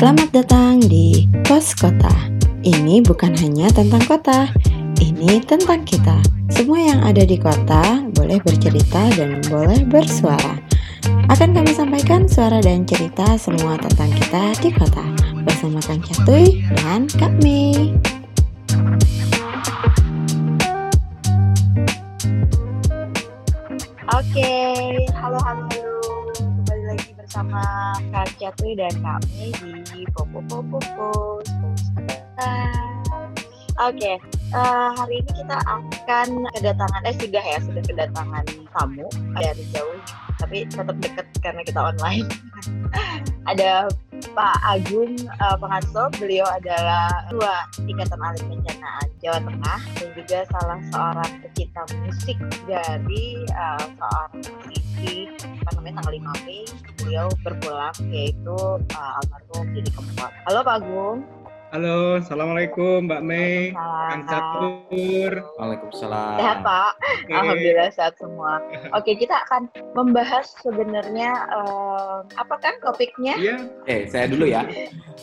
Selamat datang di Kos Kota. Ini bukan hanya tentang kota, ini tentang kita. Semua yang ada di kota boleh bercerita dan boleh bersuara. Akan kami sampaikan suara dan cerita semua tentang kita di kota bersama Kang Catuy dan Kak Mei. Oke, halo halo. Kembali lagi bersama Kak Catuy dan kami di Oke, eh, hari ini kita akan kedatangan, eh sudah ya, sudah kedatangan tamu dari jauh, tapi tetap dekat karena kita online. Ada Pak Agung uh, beliau adalah Ketua Ikatan Alim Pencanaan Jawa Tengah dan juga salah seorang pecinta musik dari uh, seorang musisi apa namanya tanggal 5 Mei beliau berpulang yaitu uh, almarhum Didi Kempot. Halo Pak Agung. Halo, assalamualaikum Mbak Mei, Kang Catur. Waalaikumsalam. Sehat Pak. Oke. Alhamdulillah sehat semua. Oke kita akan membahas sebenarnya uh, apa kan topiknya? Iya, Eh, saya dulu ya.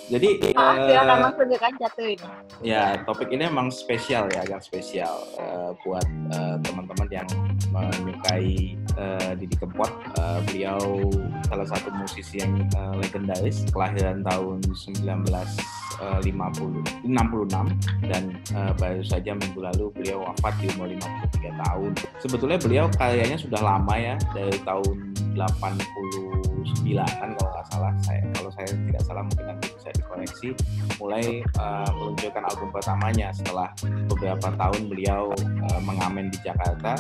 Jadi Ah, eh, silakan langsung ke kan Catuy. ya topik ini emang spesial ya, agak spesial eh, buat eh, teman-teman yang menyukai eh, Didi Kempot. Eh, beliau salah satu musisi yang eh, legendaris, kelahiran tahun 1950 66 dan eh, baru saja minggu lalu beliau wafat di umur 53 tahun. Sebetulnya beliau karyanya sudah lama ya, dari tahun 89 kan kalau nggak salah saya kalau saya tidak salah mungkin nanti bisa dikoreksi mulai eh, meluncurkan album pertamanya setelah beberapa tahun beliau eh, mengamen di Jakarta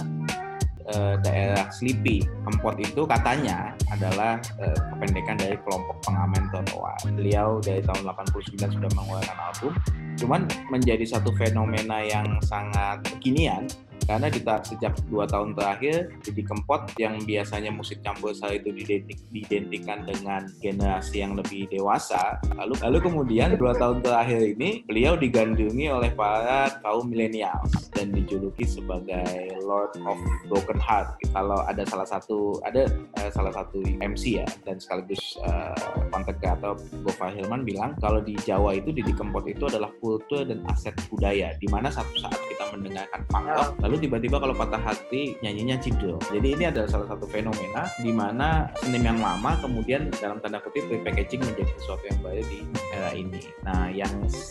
eh, daerah Sleepy Kempot itu katanya adalah eh, kependekan dari kelompok pengamen trotoar. Beliau dari tahun 89 sudah mengeluarkan album. Cuman menjadi satu fenomena yang sangat kekinian karena di ta- sejak dua tahun terakhir Didi Kempot yang biasanya musik campur itu didentik, didentikan dengan generasi yang lebih dewasa. Lalu lalu kemudian dua tahun terakhir ini beliau digandrungi oleh para kaum milenials dan dijuluki sebagai Lord of Broken Heart. Kalau ada salah satu ada eh, salah satu MC ya dan sekaligus uh, creator Gofar Hilman bilang kalau di Jawa itu Didi Kempot itu adalah kultur dan aset budaya di mana satu saat kita mendengarkan punk lalu tiba-tiba kalau patah hati nyanyinya cidro jadi ini adalah salah satu fenomena di mana seni yang lama kemudian dalam tanda kutip repackaging menjadi sesuatu yang baru di era ini nah yang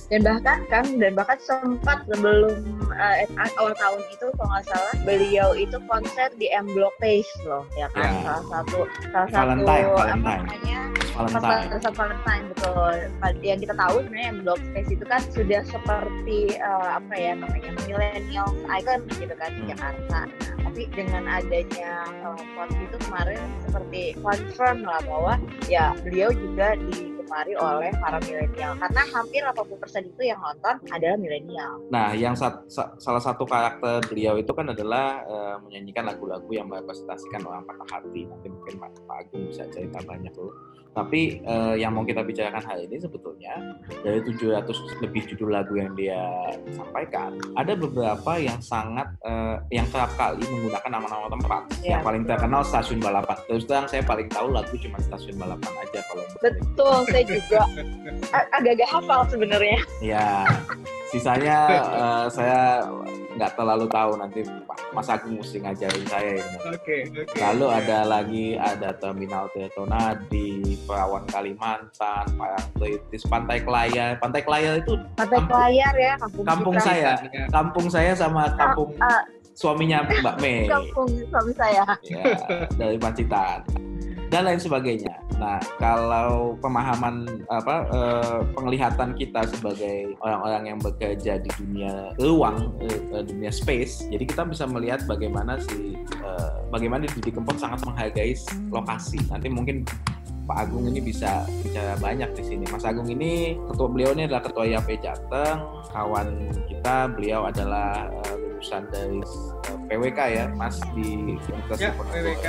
dan bahkan kan dan bahkan sempat sebelum uh, awal tahun itu kalau nggak salah beliau itu konser di M Block Place loh ya kan Ya. salah satu salah Valentine, satu apa Valentine. namanya Valentine pasar Valentine betul yang kita tahu sebenarnya M Block Place itu kan sudah seperti uh, apa ya namanya millennial icon gitu kan di Hmm. Jakarta Nah, tapi dengan adanya uh, itu kemarin seperti confirm lah bahwa ya beliau juga digemari oleh para milenial karena hampir 80% itu yang nonton adalah milenial. Nah, yang sat- sa- salah satu karakter beliau itu kan adalah eh, menyanyikan lagu-lagu yang merepresentasikan orang patah hati. Nanti mungkin Pak Pak Agung bisa cerita banyak tuh. Tapi eh, yang mau kita bicarakan hari ini sebetulnya dari 700 lebih judul lagu yang dia sampaikan, ada beberapa yang sangat eh, yang kerap kali menggunakan nama-nama tempat. Iya, yang paling terkenal stasiun balapan. Terus terang saya paling tahu lagu cuma stasiun balapan aja kalau Betul, saya juga agak-agak hafal sebenarnya. Ya, sisanya eh, saya nggak terlalu tahu nanti Pak Mas Agung mesti ngajarin saya ini. oke, oke. Lalu ada lagi ada Terminal Tirtona di Perawan Kalimantan, Parangtritis, Pantai Kelayar. Pantai Kelayar itu Pantai Kampung- Pelayar ya, kampung, kampung saya, Ya. kampung saya sama kampung ah. suaminya Mbak Mei. Kampung suami saya. ya, dari Pacitan dan lain sebagainya. Nah, kalau pemahaman apa eh, penglihatan kita sebagai orang-orang yang bekerja di dunia ruang, eh, eh, dunia space, jadi kita bisa melihat bagaimana si eh, bagaimana Didi Kempot sangat menghargai lokasi. Nanti mungkin Pak Agung ini bisa bicara banyak di sini. Mas Agung ini ketua beliau ini adalah ketua IAP Jateng, kawan kita. Beliau adalah eh, lulusan dari eh, PWK ya, Mas di Universitas Ya. PWK.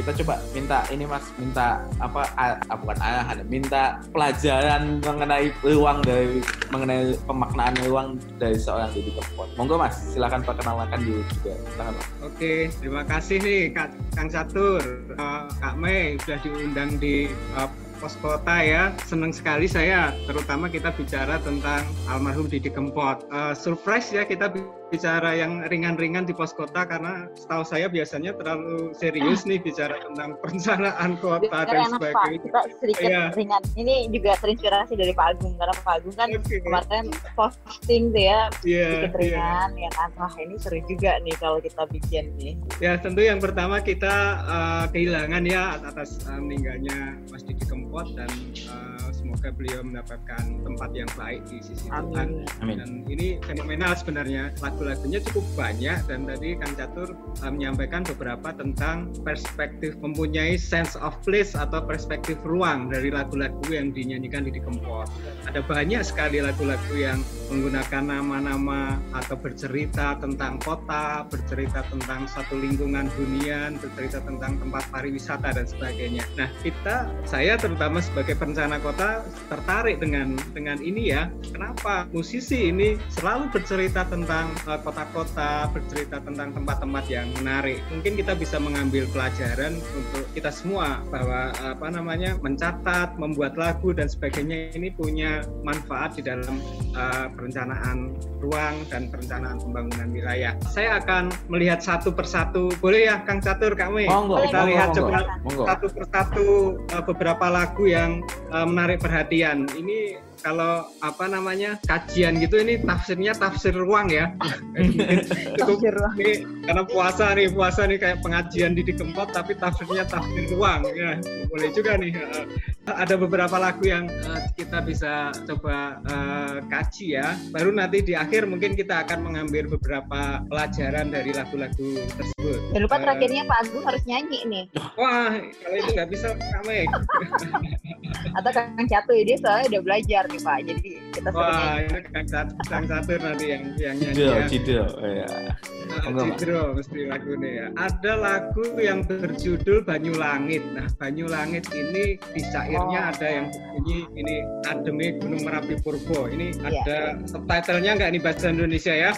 Kita coba minta ini Mas, minta apa? ah, bukan arahan, minta pelajaran mengenai ruang dari mengenai pemaknaan ruang dari seorang Didi Kempot. Monggo Mas, silakan perkenalkan diri juga. Silakan Mas. Oke, terima kasih nih Kak, Kang Catur, eh, Kak Mei sudah diundang di eh, pos kota ya. Senang sekali saya, terutama kita bicara tentang almarhum Didi Kempot. Uh, surprise ya kita bicara yang ringan-ringan di pos kota karena setahu saya biasanya terlalu serius nih bicara tentang perencanaan kota dan sebagainya. Kita sedikit Iya. ringan. Ini juga terinspirasi dari Pak Agung karena Pak Agung kan Oke. kemarin posting tuh ya Iya, sedikit iya. ringan ya kan. Wah ini seru juga nih kalau kita bikin nih. Ya tentu yang pertama kita uh, kehilangan ya atas uh, meninggalnya Mas Didi Kempot dan uh, semoga beliau mendapatkan tempat yang baik di sisi Tuhan. Amin. Amin. Dan ini fenomenal sebenarnya lagu-lagunya cukup banyak dan tadi Kang Catur uh, menyampaikan beberapa tentang perspektif mempunyai sense of place atau perspektif ruang dari lagu-lagu yang dinyanyikan Didi Kempot. Ada banyak sekali lagu-lagu yang menggunakan nama-nama atau bercerita tentang kota, bercerita tentang satu lingkungan hunian, bercerita tentang tempat pariwisata dan sebagainya. Nah, kita saya terutama sebagai perencana kota tertarik dengan dengan ini ya. Kenapa musisi ini selalu bercerita tentang eh, kota-kota, bercerita tentang tempat-tempat yang menarik. Mungkin kita bisa mengambil pelajaran untuk kita semua bahwa apa namanya mencatat, membuat lagu dan sebagainya ini punya manfaat di dalam eh, perencanaan ruang dan perencanaan pembangunan wilayah. Saya akan melihat satu persatu. Boleh ya Kang Catur, Kak Mei? Monggo, Kita monggo, lihat monggo. coba Monggo. satu persatu uh, beberapa lagu yang uh, menarik perhatian. Ini kalau apa namanya kajian gitu ini tafsirnya tafsir ruang ya. Cukup Tafsir ruang. ini karena puasa nih puasa nih kayak pengajian di Kempot tapi tafsirnya tafsir ruang ya boleh juga nih. Uh, ada beberapa lagu yang uh, kita bisa coba uh, kaji ya. Baru nanti di akhir mungkin kita akan mengambil beberapa pelajaran dari lagu-lagu tersebut. Jangan lupa Uh, terakhirnya Pak Agung harus nyanyi nih. Wah, kalau itu nggak bisa kami. Atau Kang Catu dia soalnya udah belajar nih Pak. Jadi kita Wah, ini Kang Sat- Kang Satur nanti yang yang nyanyi Cidil, ya. Nah, Pak. Cidro mesti lagu nih ya. Ada lagu yang berjudul Banyu Langit. Nah, Banyu Langit ini di syairnya Oh. ada yang bunyi ini Ademe Gunung Merapi Purbo. Ini Iya. ada subtitlenya nggak nih bahasa Indonesia ya?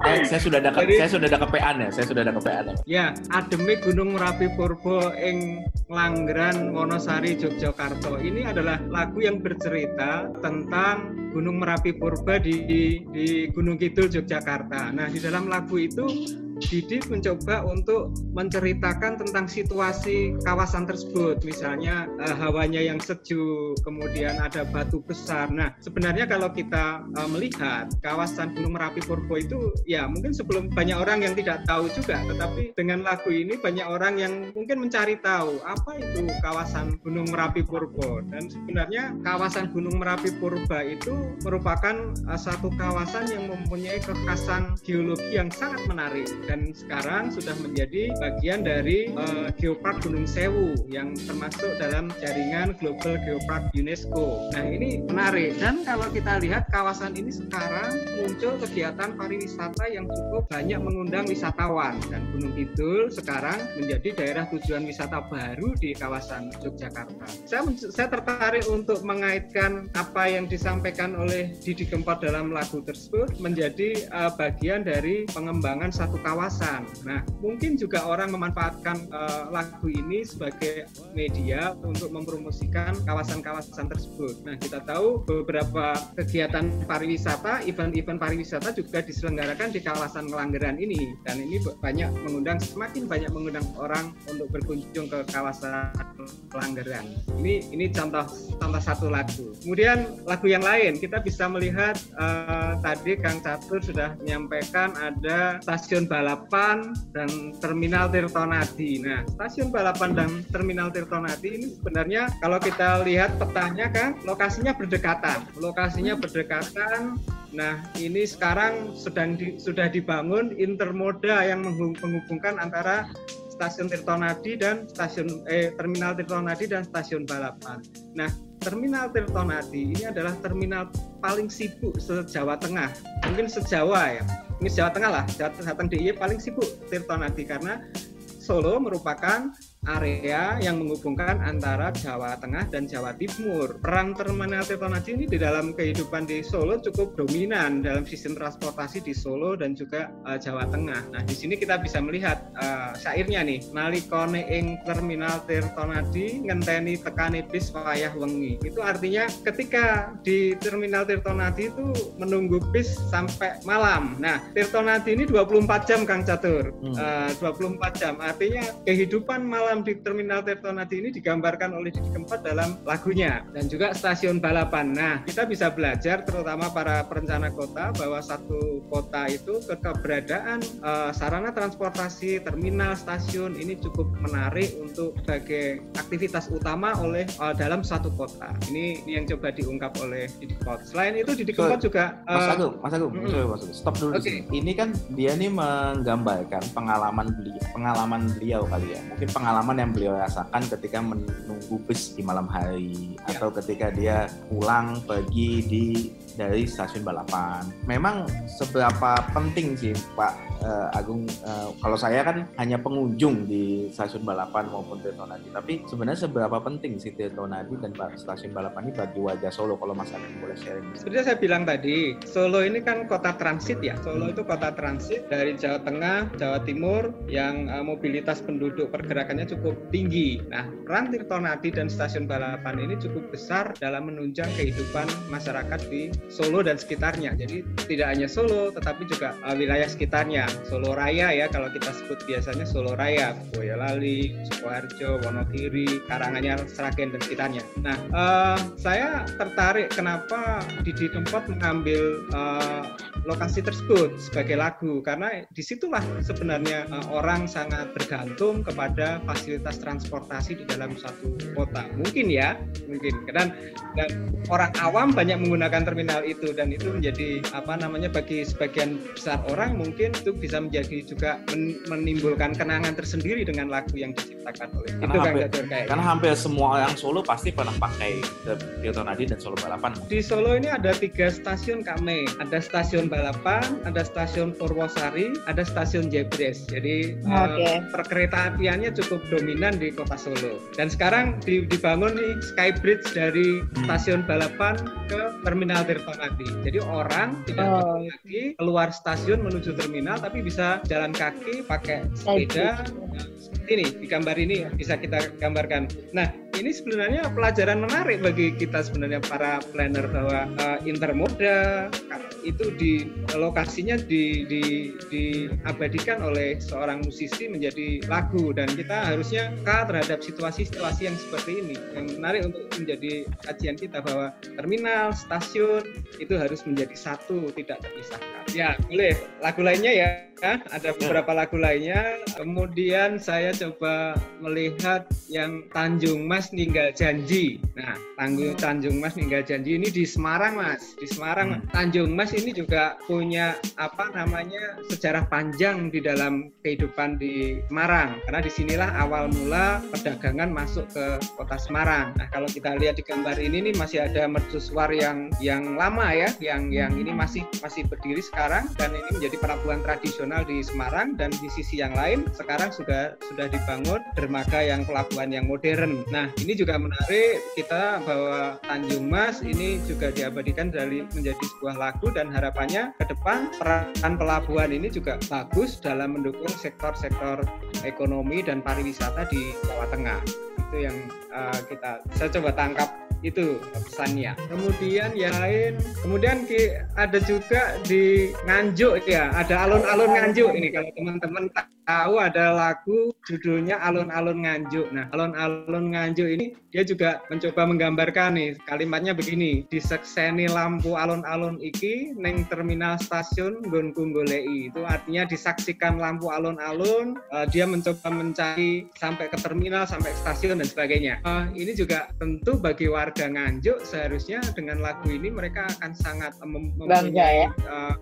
Saya, saya sudah ada Jadi- saya sudah ada kepean ya. Saya sudah ada kepean. ya. Ya, Ademe Gunung Merapi Purbo ing Langgeran Wonosari Yogyakarta. Ini adalah lagu yang bercerita tentang Gunung Merapi Purba di di Gunung Kidul Yogyakarta. Nah, di dalam lagu itu Didi mencoba untuk menceritakan tentang situasi kawasan tersebut, misalnya eh, hawanya yang sejuk, kemudian ada batu besar. Nah, sebenarnya kalau kita eh, melihat kawasan Gunung Merapi Purbo itu, ya mungkin sebelum banyak orang yang tidak tahu juga, tetapi dengan lagu ini banyak orang yang mungkin mencari tahu apa itu kawasan Gunung Merapi Purbo. Dan sebenarnya kawasan Gunung Merapi Purba itu merupakan eh, satu kawasan yang mempunyai kekhasan geologi yang sangat menarik dan sekarang sudah menjadi bagian dari eh, Geopark Gunung Sewu yang termasuk dalam jaringan Global Geopark UNESCO. Nah ini menarik dan kalau kita lihat kawasan ini sekarang muncul kegiatan pariwisata yang cukup banyak mengundang wisatawan dan Gunung Kidul sekarang menjadi daerah tujuan wisata baru di kawasan Yogyakarta. Saya, saya tertarik untuk mengaitkan apa yang disampaikan oleh Didi Kempot dalam lagu tersebut menjadi eh, bagian dari pengembangan satu kawasan. Nah, mungkin juga orang memanfaatkan eh, lagu ini sebagai media untuk mempromosikan kawasan-kawasan tersebut. Nah, kita tahu beberapa kegiatan pariwisata, event-event pariwisata juga diselenggarakan di kawasan Ngelanggeran ini dan ini banyak mengundang semakin banyak mengundang orang untuk berkunjung ke kawasan Pelanggaran. Ini ini contoh contoh satu lagu. Kemudian lagu yang lain kita bisa melihat eh, tadi Kang Catur sudah menyampaikan ada stasiun balapan dan terminal Tirtonadi. Nah, stasiun balapan dan terminal Tirtonadi ini sebenarnya kalau kita lihat petanya kan lokasinya berdekatan. Lokasinya berdekatan Nah, ini sekarang sedang di- sudah dibangun intermoda yang menghub- menghubungkan antara stasiun Tirtonadi dan stasiun eh, terminal Tirtonadi dan stasiun Balapan. Nah, terminal Tirtonadi ini adalah terminal paling sibuk se-Jawa Tengah, mungkin se-Jawa ya. Jawa Tengah lah, Jawa- Jateng DIY paling sibuk Tirtonadi karena Solo merupakan area yang menghubungkan antara Jawa Tengah dan Jawa Timur. Peran Terminal Tirtonadi ini di dalam kehidupan di Solo cukup dominan dalam sistem transportasi di Solo dan juga uh, Jawa Tengah. Nah, di sini kita bisa melihat uh, syairnya nih, nalikone ing Terminal Tirtonadi ngenteni tekani bis wayah wengi. Itu artinya ketika di Terminal Tirtonadi itu menunggu bis sampai malam. Nah, Tirtonadi ini 24 jam Kang Catur. Hmm. Uh, 24 jam. Artinya kehidupan malam di Terminal Tirtonadi ini digambarkan oleh Didi Kempot dalam lagunya dan juga stasiun balapan. Nah, kita bisa belajar terutama para perencana kota bahwa satu kota itu keberadaan uh, sarana transportasi, terminal, stasiun ini cukup menarik untuk sebagai aktivitas utama oleh uh, dalam satu kota. Ini, ini yang coba diungkap oleh Didi Kempot. Selain itu Didi Kempot juga uh, Mas Agung, Mas Agung, mm, sorry, Mas Agung. stop dulu okay. Ini kan dia nih menggambarkan pengalaman beliau, pengalaman beliau kali ya. Mungkin pengalaman yang beliau rasakan ketika menunggu bus di malam hari ya. atau ketika dia pulang pergi di dari stasiun balapan. Memang seberapa penting sih Pak uh, Agung uh, kalau saya kan hanya pengunjung di stasiun balapan maupun Tirtonadi tapi sebenarnya seberapa penting sih Tirtonadi dan stasiun balapan ini bagi wajah Solo kalau Mas Agung boleh sharing seperti saya bilang tadi Solo ini kan kota transit ya. Solo itu kota transit dari Jawa Tengah Jawa Timur yang uh, mobilitas penduduk pergerakannya cukup tinggi. Nah peran Tirtonadi dan stasiun balapan ini cukup besar dalam menunjang kehidupan masyarakat di Solo dan sekitarnya. Jadi tidak hanya Solo tetapi juga uh, wilayah sekitarnya. Solo Raya ya kalau kita sebut biasanya Solo Raya, Boyolali, Sukoharjo, Wonogiri, Karanganyar, Sragen dan sekitarnya. Nah, uh, saya tertarik kenapa Didi Kempot mengambil uh, lokasi tersebut sebagai lagu. Karena di situlah sebenarnya uh, orang sangat bergantung kepada fasilitas transportasi di dalam satu kota. Mungkin ya, mungkin. Dan dan orang awam banyak menggunakan terminal itu. Dan itu menjadi apa namanya bagi sebagian besar orang mungkin itu bisa menjadi juga men menimbulkan kenangan tersendiri dengan lagu yang diciptakan oleh karena itu hampir, kan kayak karena hampir semua orang Solo pasti pernah pakai Tirto Nadi dan Solo Balapan. Di Solo ini ada tiga stasiun kami ada stasiun balapan ada stasiun Purwosari ada stasiun Jebres. Jadi okay. uh, perkereta apiannya cukup dominan di kota Solo. Dan sekarang di, dibangun nih Skybridge dari hmm. stasiun balapan ke terminal Tirto Jadi orang tidak oh. lagi keluar stasiun menuju terminal tapi bisa jalan kaki pakai sepeda nah, ini di gambar ini bisa kita gambarkan. Nah, ini sebenarnya pelajaran menarik bagi kita sebenarnya para planner bahwa uh, intermoda itu di lokasinya di, di, diabadikan oleh seorang musisi menjadi lagu. Dan kita harusnya ka terhadap situasi-situasi yang seperti ini. Yang menarik untuk menjadi kajian kita bahwa terminal, stasiun itu harus menjadi satu tidak terpisahkan. Ya boleh. Lagu lainnya ya. Ada beberapa lagu lainnya. Kemudian saya coba melihat yang Tanjung Mas Ninggal Janji. Nah Tanjung Tanjung Mas Ninggal Janji ini di Semarang Mas. Di Semarang. Hmm. Tanjung Mas ini juga punya apa namanya sejarah panjang di dalam kehidupan di Semarang. Karena di sinilah awal mula perdagangan masuk ke kota Semarang. Nah kalau kita lihat di gambar ini nih masih ada mercusuar yang yang lama ya yang yang ini masih masih berdiri sekarang. Dan ini menjadi tradisional tradisional di Semarang. Dan di sisi yang lain sekarang sudah sudah dibangun dermaga yang pelabuhan yang modern. Nah, ini juga menarik kita bahwa Tanjung Mas ini juga diabadikan dari menjadi sebuah lagu dan harapannya ke depan peran pelabuhan ini juga bagus dalam mendukung sektor-sektor ekonomi dan pariwisata di Jawa Tengah. Itu yang uh, kita saya coba tangkap itu pesannya. Kemudian yang lain, kemudian ada juga di Nganjuk ya, ada alun-alun Nganjuk ini kalau teman-teman tahu ada lagu judulnya Alun-alun Nganjuk. Nah, alun-alun Nganjuk ini dia juga mencoba menggambarkan nih kalimatnya begini, disekseni lampu alun-alun iki neng terminal stasiun Gun Golei. Itu artinya disaksikan lampu alun-alun, uh, dia mencoba mencari sampai ke terminal, sampai stasiun dan sebagainya. Uh, ini juga tentu bagi warga Nganjuk seharusnya dengan lagu ini mereka akan sangat mem mempunyai uh,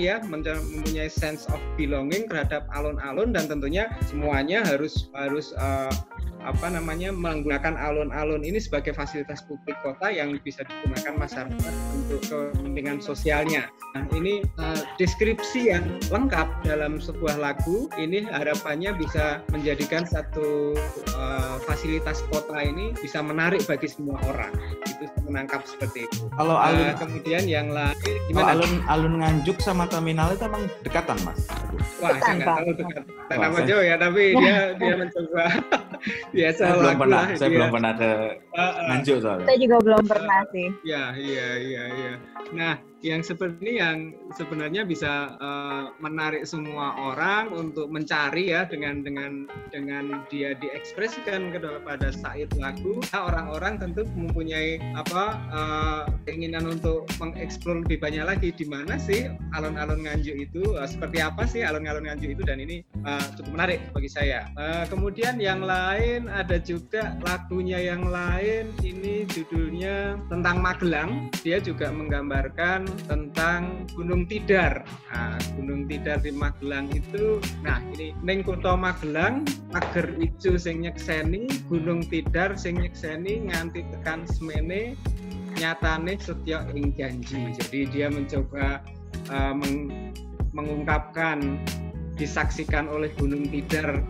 ya, mempunyai sense of belonging terhadap alun-alun alun dan tentunya semuanya harus harus uh, apa namanya menggunakan alun-alun ini sebagai fasilitas publik kota yang bisa digunakan masyarakat untuk kepentingan sosialnya. Nah ini uh, deskripsi yang lengkap dalam sebuah lagu ini harapannya bisa menjadikan satu uh, fasilitas kota ini bisa menarik bagi semua orang. Itu menangkap seperti itu. Kalau alun, Uh, kemudian yang lain kalau gimana? alun alun Nganjuk sama terminal itu emang dekatan mas. Aduh. Wah, saya nggak Dekat, tahu dekat nama saya- jauh ya, tapi dia dia mencoba biasa Saya belum pernah, lah saya dia. belum pernah ke Uh, uh, Nganjuk soalnya. Saya juga belum pernah sih. Ya, iya, iya, iya. Nah, yang seperti yang sebenarnya bisa eh, menarik semua orang untuk mencari ya dengan dengan dengan dia diekspresikan kepada sait lagu. Nah, orang-orang tentu mempunyai apa eh, keinginan untuk mengeksplor lebih banyak lagi di mana sih alun-alun Nganjuk itu eh, seperti apa sih alun-alun Nganjuk itu dan ini eh, cukup menarik bagi saya. Eh, kemudian yang lain ada juga lagunya yang lain ini judulnya tentang Magelang. Dia juga menggambarkan tentang Gunung Tidar. Nah, Gunung Tidar di Magelang itu, nah ini neng kutha Magelang, pager ijo sing nyekseni, Gunung Tidar sing nyekseni nganti tekan semene nyatane setya ing janji. Jadi dia mencoba uh, meng- mengungkapkan disaksikan oleh Gunung Tidar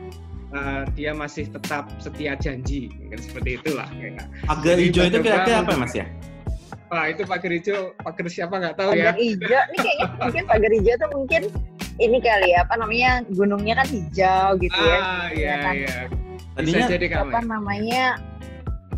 uh, dia masih tetap setia janji kan seperti itulah ya. Jadi hijau itu kira-kira apa mas ya? Wah itu pagar hijau, pagar siapa nggak tahu ya. Pagar hijau, ini kayaknya mungkin pagar hijau tuh mungkin ini kali ya apa namanya gunungnya kan hijau gitu ya. Ah iya kan? iya. Bisa Tadinya jadi kamu. Apa namanya?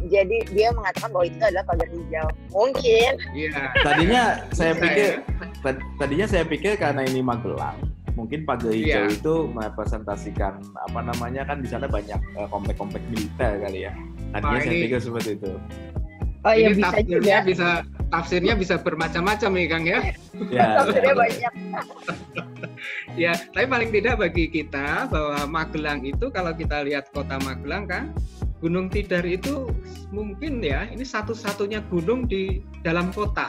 Jadi dia mengatakan bahwa itu adalah pagar hijau. Mungkin. Iya. tadinya saya Bisa pikir ya. tad- tadinya saya pikir karena ini Magelang mungkin pagar hijau Iya. itu merepresentasikan apa namanya kan di sana banyak eh, komplek-komplek militer kali ya. Tadinya Wah, saya pikir seperti itu. Oh iya Ini bisa tafsirnya juga. bisa tafsirnya bisa bermacam-macam nih Kang ya. Ya, Tafsirnya ya. banyak. Ya, tapi paling tidak bagi kita bahwa Magelang itu kalau kita lihat kota Magelang kan Gunung Tidar itu mungkin ya ini satu-satunya gunung di dalam kota.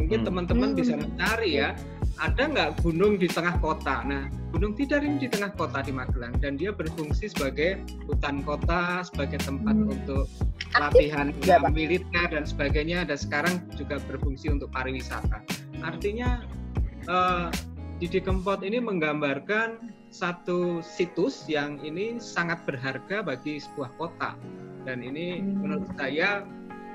Mungkin Hmm. teman-teman Hmm. bisa mencari ya, ada nggak gunung di tengah kota? Nah, Gunung Tidar ini di tengah kota di Magelang dan dia berfungsi sebagai hutan kota, sebagai tempat Hmm. untuk latihan Pak. militer dan sebagainya dan sekarang juga berfungsi untuk pariwisata. Artinya eh, Didi Kempot ini menggambarkan satu situs yang ini sangat berharga bagi sebuah kota dan ini Hmm. menurut saya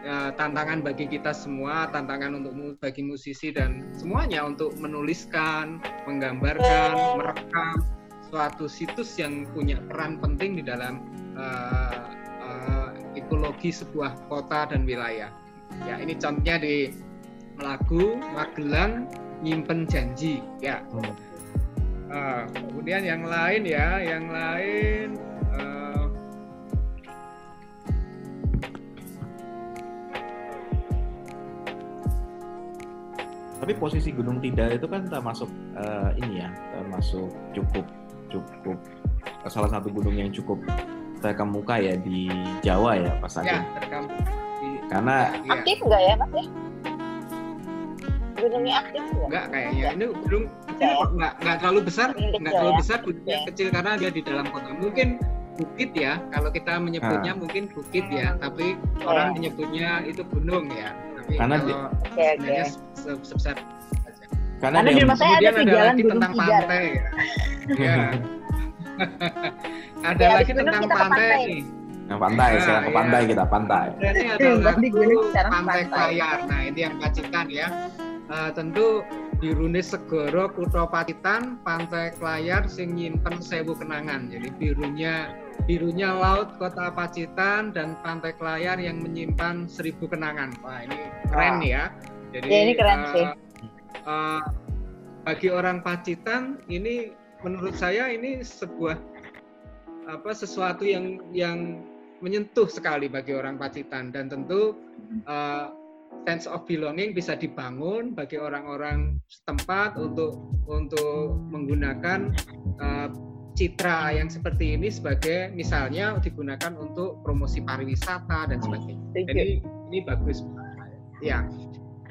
eh, tantangan bagi kita semua, tantangan untuk bagi musisi dan semuanya untuk menuliskan, menggambarkan, merekam suatu situs yang punya peran penting di dalam eh, eh, ekologi sebuah kota dan wilayah. Ya, ini contohnya di lagu Magelang Nyimpen Janji. Ya. Eh, kemudian yang lain ya, yang lain eh, Tapi posisi Gunung Tidar itu kan termasuk eh, ini ya, termasuk cukup cukup salah satu gunung yang cukup terkemuka ya di Jawa ya Pak ya Karena ya, Aktif nggak ya mas ya? Gunungnya aktif nggak? enggak kayaknya ini gunung Enggak ya? nggak nggak terlalu besar nggak terlalu ya? besar gunungnya Oke. kecil karena dia di dalam kota mungkin bukit ya kalau kita menyebutnya Ah. mungkin bukit ya tapi orang menyebutnya itu gunung ya tapi Karena kalau di- sebenarnya se- sebesar aja. karena Karena dia di rumah saya ada ada jalan lagi Gunung tentang Tidar. pantai ya, ya. ada Ya, lagi tentang pantai pantai. nih yang pantai Nah, sekarang ke iya. pantai kita pantai. Berarti ada Hmm, tadi lagu Pantai pantai. Klayar. Nah, ini yang Pacitan ya. Eh, tentu birune segoro kutha Pacitan, Pantai Klayar sing nyimpen sewu kenangan. Jadi birunya birunya laut kota Pacitan dan Pantai Klayar yang menyimpan seribu kenangan. Wah, ini keren ya. Jadi Ya, ini keren eh, sih. eh, bagi orang Pacitan ini menurut saya ini sebuah apa sesuatu yang yang menyentuh sekali bagi orang Pacitan dan tentu uh, sense of belonging bisa dibangun bagi orang-orang setempat untuk untuk menggunakan uh, citra yang seperti ini sebagai misalnya digunakan untuk promosi pariwisata dan sebagainya. Setuju. Jadi ini bagus. Ya.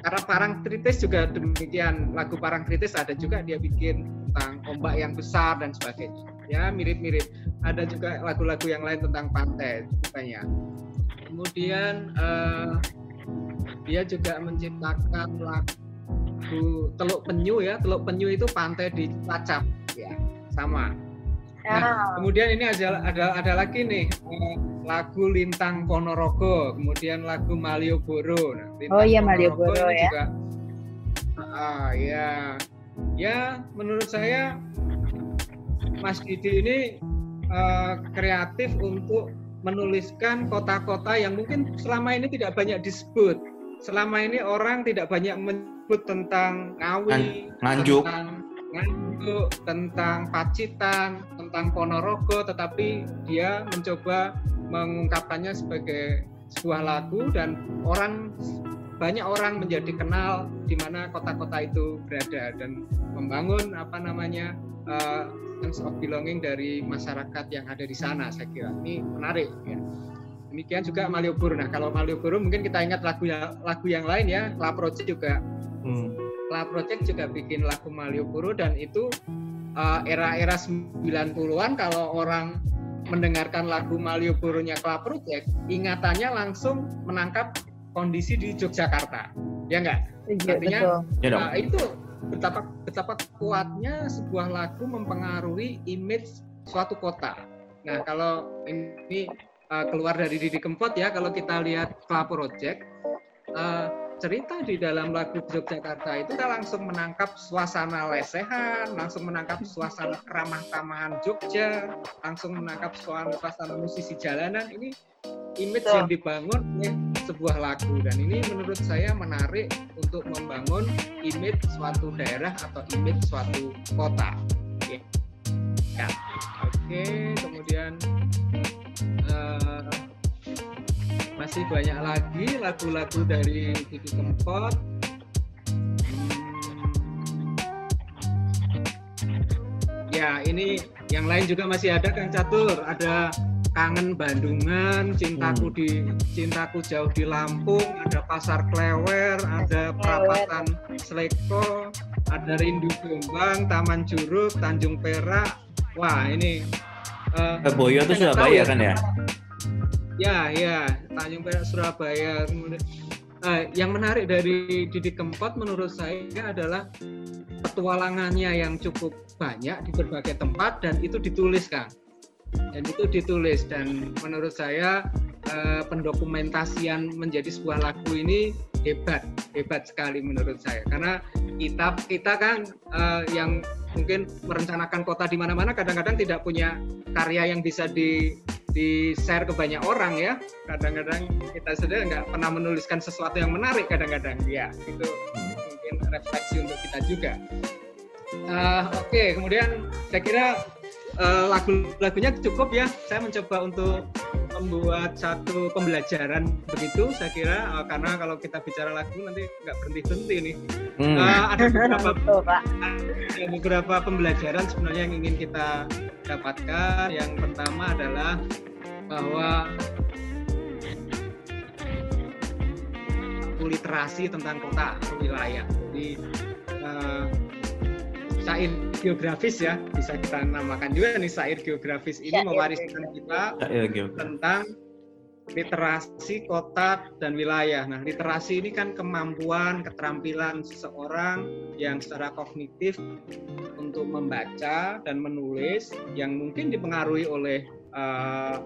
Karena Parangtritis juga demikian. Lagu Parangtritis ada juga dia bikin tentang ombak yang besar dan sebagainya. Ya, mirip-mirip. ada juga lagu-lagu yang lain tentang pantai banyak. Kemudian uh, dia juga menciptakan lagu Teluk Penyu ya. Teluk Penyu itu pantai di Cilacap ya, sama. Nah, ah. kemudian ini ada ada ada lagi nih uh, lagu Lintang Ponorogo, kemudian lagu Malioboro. Nah, Lintang oh iya Malioboro ya. Juga, ah ya, ya menurut saya Mas Didi ini uh, kreatif untuk menuliskan kota-kota yang mungkin selama ini tidak banyak disebut. Selama ini orang tidak banyak menyebut tentang Ngawi, Nganjuk, tentang Nganjuk, tentang Pacitan, tentang Ponorogo, tetapi dia mencoba mengungkapkannya sebagai sebuah lagu dan orang banyak orang menjadi kenal di mana kota-kota itu berada dan membangun apa namanya uh, sense of belonging dari masyarakat yang ada di sana saya kira. Ini menarik ya. Demikian juga Malioboro. Nah kalau Malioboro mungkin kita ingat lagu yang lagu yang lain ya La Project juga. Hmm. La Project juga bikin lagu Malioboro dan itu uh, era-era 90-an kalau orang mendengarkan lagu Malioboro-nya La Project ingatannya langsung menangkap kondisi di Yogyakarta. Ya enggak iya, artinya uh, itu betapa betapa kuatnya sebuah lagu mempengaruhi image suatu kota. Nah, kalau ini uh, keluar dari Didi Kempot ya, kalau kita lihat Club Project, uh, cerita di dalam lagu Yogyakarta itu kita langsung menangkap suasana lesehan, langsung menangkap suasana keramah tamahan Jogja, langsung menangkap suasana, suasana musisi jalanan. Ini image yang dibangun oleh sebuah lagu dan ini menurut saya menarik untuk membangun image suatu daerah atau image suatu kota. Oke, ya. oke. Kemudian masih banyak lagi lagu-lagu dari Didi Kempot. Ya, ini yang lain juga masih ada Kang Catur, ada kangen Bandungan, cintaku hmm. di cintaku jauh di Lampung, ada pasar Klewer, ada perapatan Sleko, ada Rindu Jombang, Taman Juruk, Tanjung Perak. Wah, ini uh, Boyo itu Surabaya ya, kan ya? Ya, ya, Tanjung Perak Surabaya. Kemudian uh, yang menarik dari Didi Kempot menurut saya adalah petualangannya yang cukup banyak di berbagai tempat dan itu ditulis Kang dan itu ditulis. Dan menurut saya eh, pendokumentasian menjadi sebuah lagu ini hebat hebat sekali menurut saya. Karena kita kita kan eh, yang mungkin merencanakan kota di mana-mana kadang-kadang tidak punya karya yang bisa di di share ke banyak orang ya kadang-kadang kita sudah nggak pernah menuliskan sesuatu yang menarik kadang-kadang ya itu mungkin refleksi untuk kita juga uh, oke okay, kemudian saya kira uh, lagu-lagunya cukup ya. Saya mencoba untuk membuat satu pembelajaran begitu saya kira uh, karena kalau kita bicara lagu nanti nggak berhenti berhenti nih hmm. uh, ada beberapa ada beberapa pembelajaran sebenarnya yang ingin kita dapatkan yang pertama adalah bahwa literasi tentang kota atau wilayah? Jadi uh, syair geografis ya bisa kita namakan juga nih syair geografis ini syair mewariskan kita tentang literasi kota dan wilayah. Nah, literasi ini kan kemampuan, keterampilan seseorang yang secara kognitif untuk membaca dan menulis yang mungkin dipengaruhi oleh uh,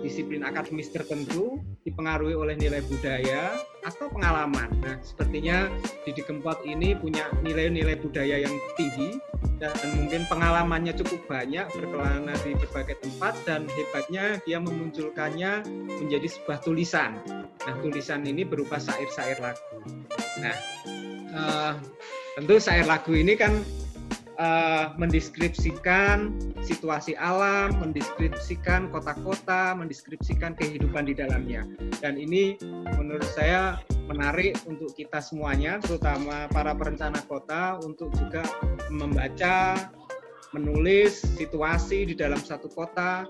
disiplin akademis tertentu dipengaruhi oleh nilai budaya atau pengalaman. Nah, sepertinya Didi Kempot ini punya nilai-nilai budaya yang tinggi dan mungkin pengalamannya cukup banyak berkelana di berbagai tempat dan hebatnya dia memunculkannya menjadi sebuah tulisan. Nah, tulisan ini berupa syair-syair lagu. Nah, uh, tentu syair lagu ini kan uh, mendeskripsikan situasi alam, mendeskripsikan kota-kota, mendeskripsikan kehidupan di dalamnya. Dan ini menurut saya menarik untuk kita semuanya, terutama para perencana kota untuk juga membaca, menulis situasi di dalam satu kota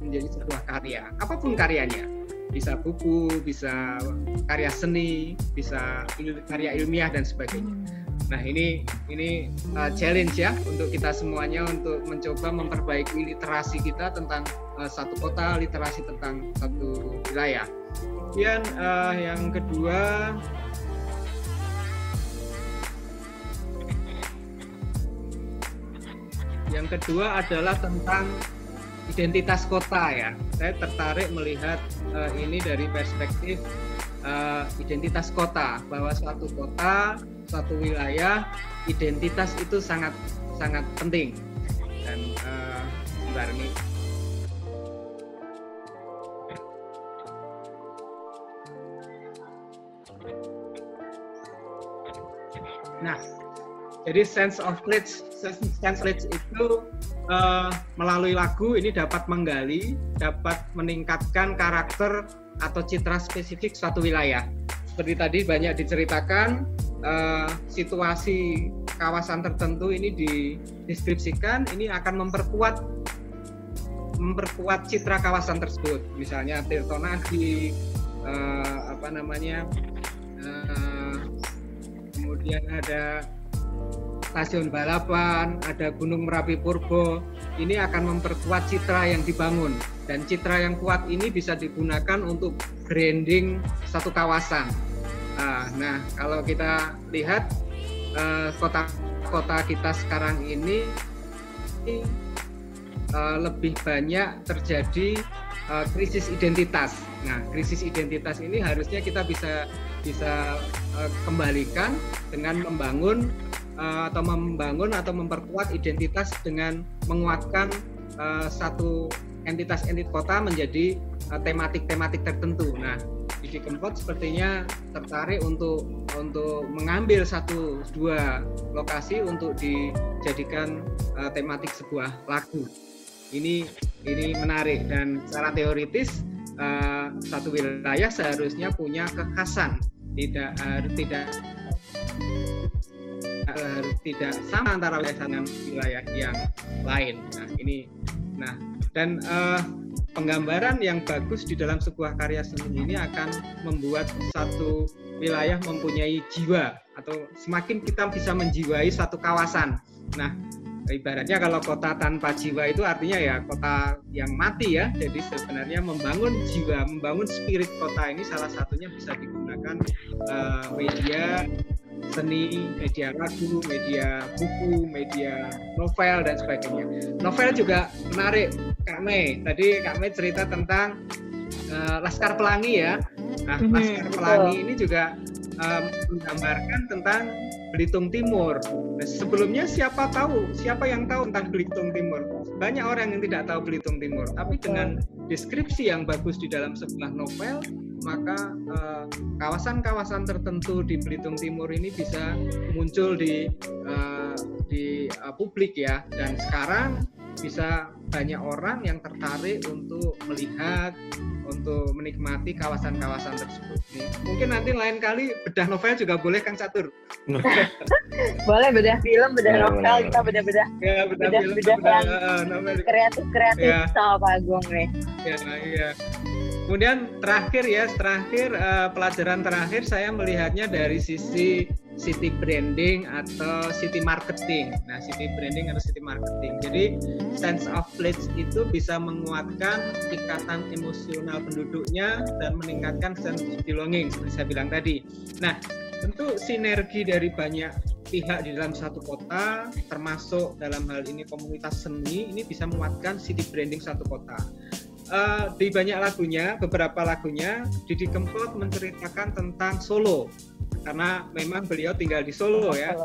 menjadi sebuah karya, apa pun karyanya. Bisa buku, bisa karya seni, bisa karya ilmiah dan sebagainya. Nah ini ini uh, challenge ya untuk kita semuanya untuk mencoba memperbaiki literasi kita tentang uh, satu kota, literasi tentang satu wilayah. Kemudian uh, yang kedua yang kedua adalah tentang identitas kota ya. Saya tertarik melihat uh, ini dari perspektif uh, identitas kota bahwa suatu kota, suatu wilayah identitas itu sangat sangat penting dan uh, Nah, jadi sense of place, sense of place itu uh, melalui lagu ini dapat menggali, dapat meningkatkan karakter atau citra spesifik suatu wilayah. Seperti tadi banyak diceritakan uh, situasi kawasan tertentu ini dideskripsikan, ini akan memperkuat memperkuat citra kawasan tersebut. Misalnya Tirtonadi, uh, apa namanya, uh, kemudian ada stasiun balapan, ada Gunung Merapi Purbo, ini akan memperkuat citra yang dibangun dan citra yang kuat ini bisa digunakan untuk branding satu kawasan. Ah, nah, kalau kita lihat kota-kota eh, kita sekarang ini eh, lebih banyak terjadi eh, krisis identitas. Nah, krisis identitas ini harusnya kita bisa bisa kembalikan dengan membangun uh, atau membangun atau memperkuat identitas dengan menguatkan uh, satu entitas-entitas kota menjadi eh, tematik-tematik tertentu. Nah, Didi Kempot sepertinya tertarik untuk untuk mengambil satu dua lokasi untuk dijadikan uh, tematik sebuah lagu. Ini ini menarik dan secara teoritis uh, satu wilayah seharusnya punya kekhasan, tidak uh, tidak uh, tidak sama antara wilayah dengan wilayah yang lain. Nah ini, nah dan uh, penggambaran yang bagus di dalam sebuah karya seni ini akan membuat satu wilayah mempunyai jiwa atau semakin kita bisa menjiwai satu kawasan. Nah ibaratnya kalau kota tanpa jiwa itu artinya ya kota yang mati ya. Jadi sebenarnya membangun jiwa, membangun spirit kota ini salah satunya bisa digunakan uh, media seni, media lagu, media buku, media novel dan sebagainya. Novel juga menarik Kak Mei. Tadi Kak Mei cerita tentang uh, Laskar Pelangi ya. Nah, mm -hmm, Laskar Pelangi ini juga um, menggambarkan tentang Belitung Timur. Nah, sebelumnya siapa tahu, siapa yang tahu tentang Belitung Timur? Banyak orang yang tidak tahu Belitung Timur, tapi dengan deskripsi yang bagus di dalam sebuah novel, maka eh, kawasan-kawasan uh, tertentu di Belitung Timur ini bisa muncul di uh, di uh, publik ya dan sekarang bisa banyak orang yang tertarik untuk melihat untuk menikmati kawasan-kawasan tersebut. Nih, mungkin nanti lain kali bedah novel juga boleh Kang Catur. boleh bedah film, bedah ya, novel, kita bedah-bedah. Ya, bedah, bedah film, bedah, bedah, bedah, novel. Kreatif kreatif ya. sama Pak Agung nih. Ya, iya. Kemudian terakhir ya, terakhir uh, pelajaran terakhir saya melihatnya dari sisi city branding atau city marketing. Nah, city branding atau city marketing. Jadi sense of place itu bisa menguatkan ikatan emosional penduduknya dan meningkatkan sense of belonging seperti saya bilang tadi. Nah, tentu sinergi dari banyak pihak di dalam satu kota, termasuk dalam hal ini komunitas seni, ini bisa menguatkan city branding satu kota uh, di banyak lagunya, beberapa lagunya, Didi Kempot menceritakan tentang Solo karena memang beliau tinggal di Solo ya.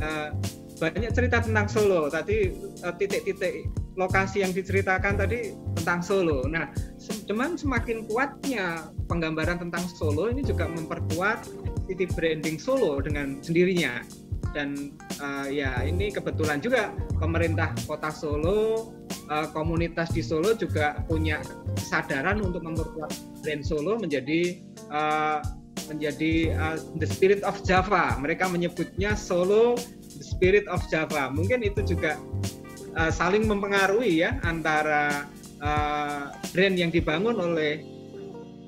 Uh, banyak cerita tentang Solo. Tadi uh, titik-titik lokasi yang diceritakan tadi tentang Solo. Nah, cuman semakin kuatnya penggambaran tentang Solo ini juga memperkuat city branding Solo dengan sendirinya. Dan uh, ya ini kebetulan juga pemerintah Kota Solo uh, komunitas di Solo juga punya kesadaran untuk memperkuat brand Solo menjadi uh, menjadi uh, the spirit of Java. Mereka menyebutnya Solo the spirit of Java. Mungkin itu juga uh, saling mempengaruhi ya antara uh, brand yang dibangun oleh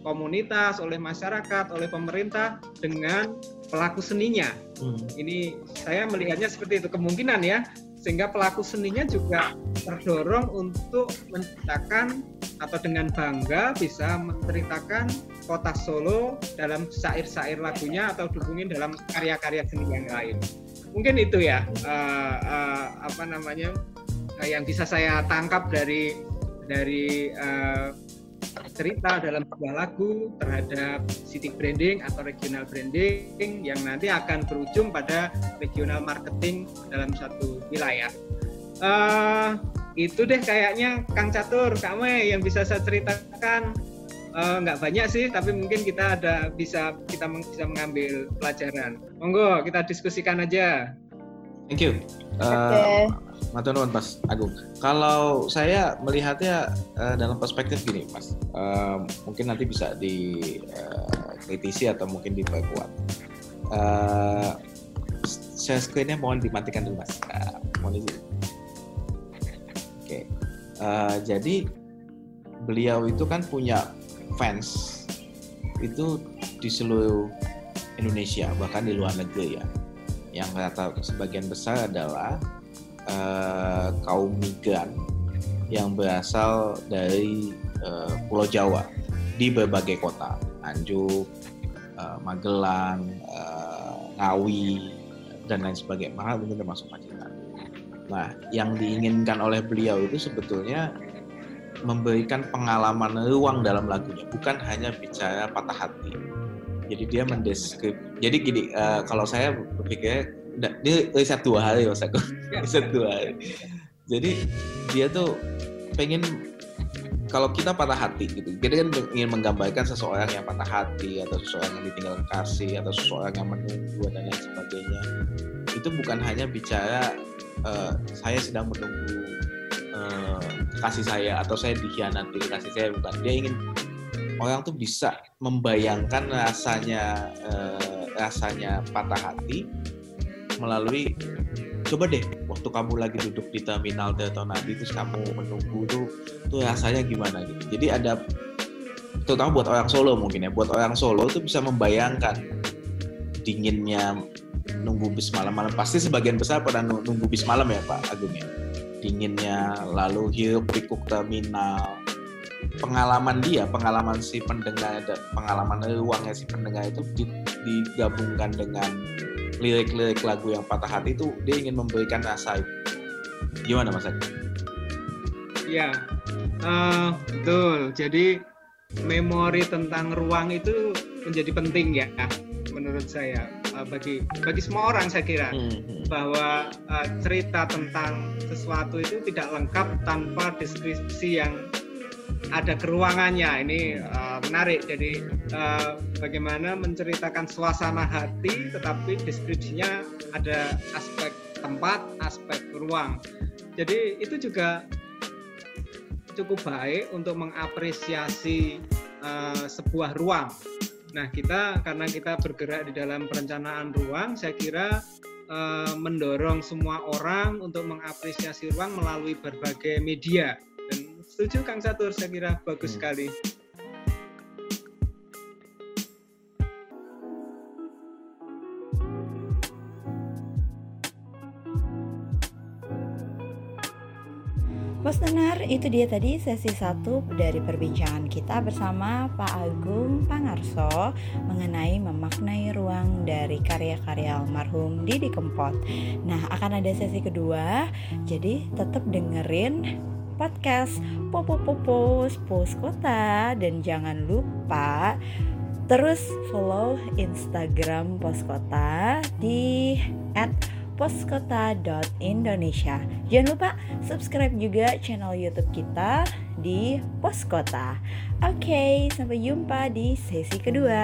komunitas, oleh masyarakat, oleh pemerintah dengan pelaku seninya. Hmm. Ini saya melihatnya seperti itu kemungkinan ya, sehingga pelaku seninya juga terdorong untuk menciptakan atau dengan bangga bisa menceritakan kota Solo dalam syair-syair lagunya atau dihubungin dalam karya-karya seni yang lain. Mungkin itu ya uh, uh, apa namanya uh, yang bisa saya tangkap dari dari uh, cerita dalam sebuah lagu terhadap city branding atau regional branding yang nanti akan berujung pada regional marketing dalam satu wilayah. Uh, itu deh kayaknya Kang Catur, kamu yang bisa saya ceritakan uh, nggak banyak sih, tapi mungkin kita ada bisa kita bisa mengambil pelajaran. Monggo kita diskusikan aja. Thank you. Uh, okay. Matur nuwun Mas Agung. Kalau saya melihatnya uh, dalam perspektif gini, Mas. Uh, mungkin nanti bisa dikritisi uh, atau mungkin diperkuat. Uh, share screen-nya mohon dimatikan dulu, Mas. Uh, mohon izin. Oke. Okay. Uh, jadi beliau itu kan punya fans itu di seluruh Indonesia bahkan di luar negeri ya. Yang rata sebagian besar adalah uh, kaum migran yang berasal dari uh, Pulau Jawa di berbagai kota, Anjuk, uh, Magelang, uh, Ngawi, dan lain sebagainya. Mahal mungkin termasuk Pacitan. Nah, yang diinginkan oleh beliau itu sebetulnya memberikan pengalaman ruang dalam lagunya, bukan hanya bicara patah hati. Jadi dia mendeskrip. Jadi gini, uh, kalau saya berpikir dia riset dua hari mas aku riset dua hari. Jadi dia tuh pengen kalau kita patah hati gitu kita kan ingin menggambarkan seseorang yang patah hati atau seseorang yang ditinggalkan kasih atau seseorang yang menunggu dan lain sebagainya. Itu bukan hanya bicara uh, saya sedang menunggu uh, kasih saya atau saya dikhianati kasih saya bukan. Dia ingin orang tuh bisa membayangkan rasanya uh, rasanya patah hati melalui coba deh waktu kamu lagi duduk di terminal atau nanti terus kamu menunggu tuh tuh rasanya gimana gitu. Jadi ada terutama buat orang Solo mungkin ya buat orang Solo tuh bisa membayangkan dinginnya nunggu bis malam-malam. Pasti sebagian besar pada nunggu bis malam ya Pak Agung ya. Dinginnya lalu hirup pikuk terminal. Pengalaman dia pengalaman si pendengar pengalaman ruangnya si pendengar itu digabungkan dengan lirik-lirik lagu yang patah hati itu dia ingin memberikan rasa itu. Gimana Mas Adi? Ya, uh, betul. Jadi memori tentang ruang itu menjadi penting ya menurut saya uh, bagi bagi semua orang saya kira hmm, hmm. bahwa uh, cerita tentang sesuatu itu tidak lengkap tanpa deskripsi yang ada keruangannya ini uh, menarik. Jadi uh, bagaimana menceritakan suasana hati tetapi deskripsinya ada aspek tempat aspek ruang. Jadi itu juga cukup baik untuk mengapresiasi uh, sebuah ruang. Nah kita karena kita bergerak di dalam perencanaan ruang saya kira uh, mendorong semua orang untuk mengapresiasi ruang melalui berbagai media. Setuju Kang Satur saya kira bagus hmm. sekali itu dia tadi sesi satu dari perbincangan kita bersama Pak Agung Pangarso mengenai memaknai ruang dari karya-karya almarhum Didi Kempot. Nah, akan ada sesi kedua, jadi tetap dengerin podcast Popo Popos Pos Kota dan jangan lupa terus follow Instagram Pos Kota di @poskota.indonesia. Jangan lupa subscribe juga channel YouTube kita di Pos Kota. Oke, sampai jumpa di sesi kedua.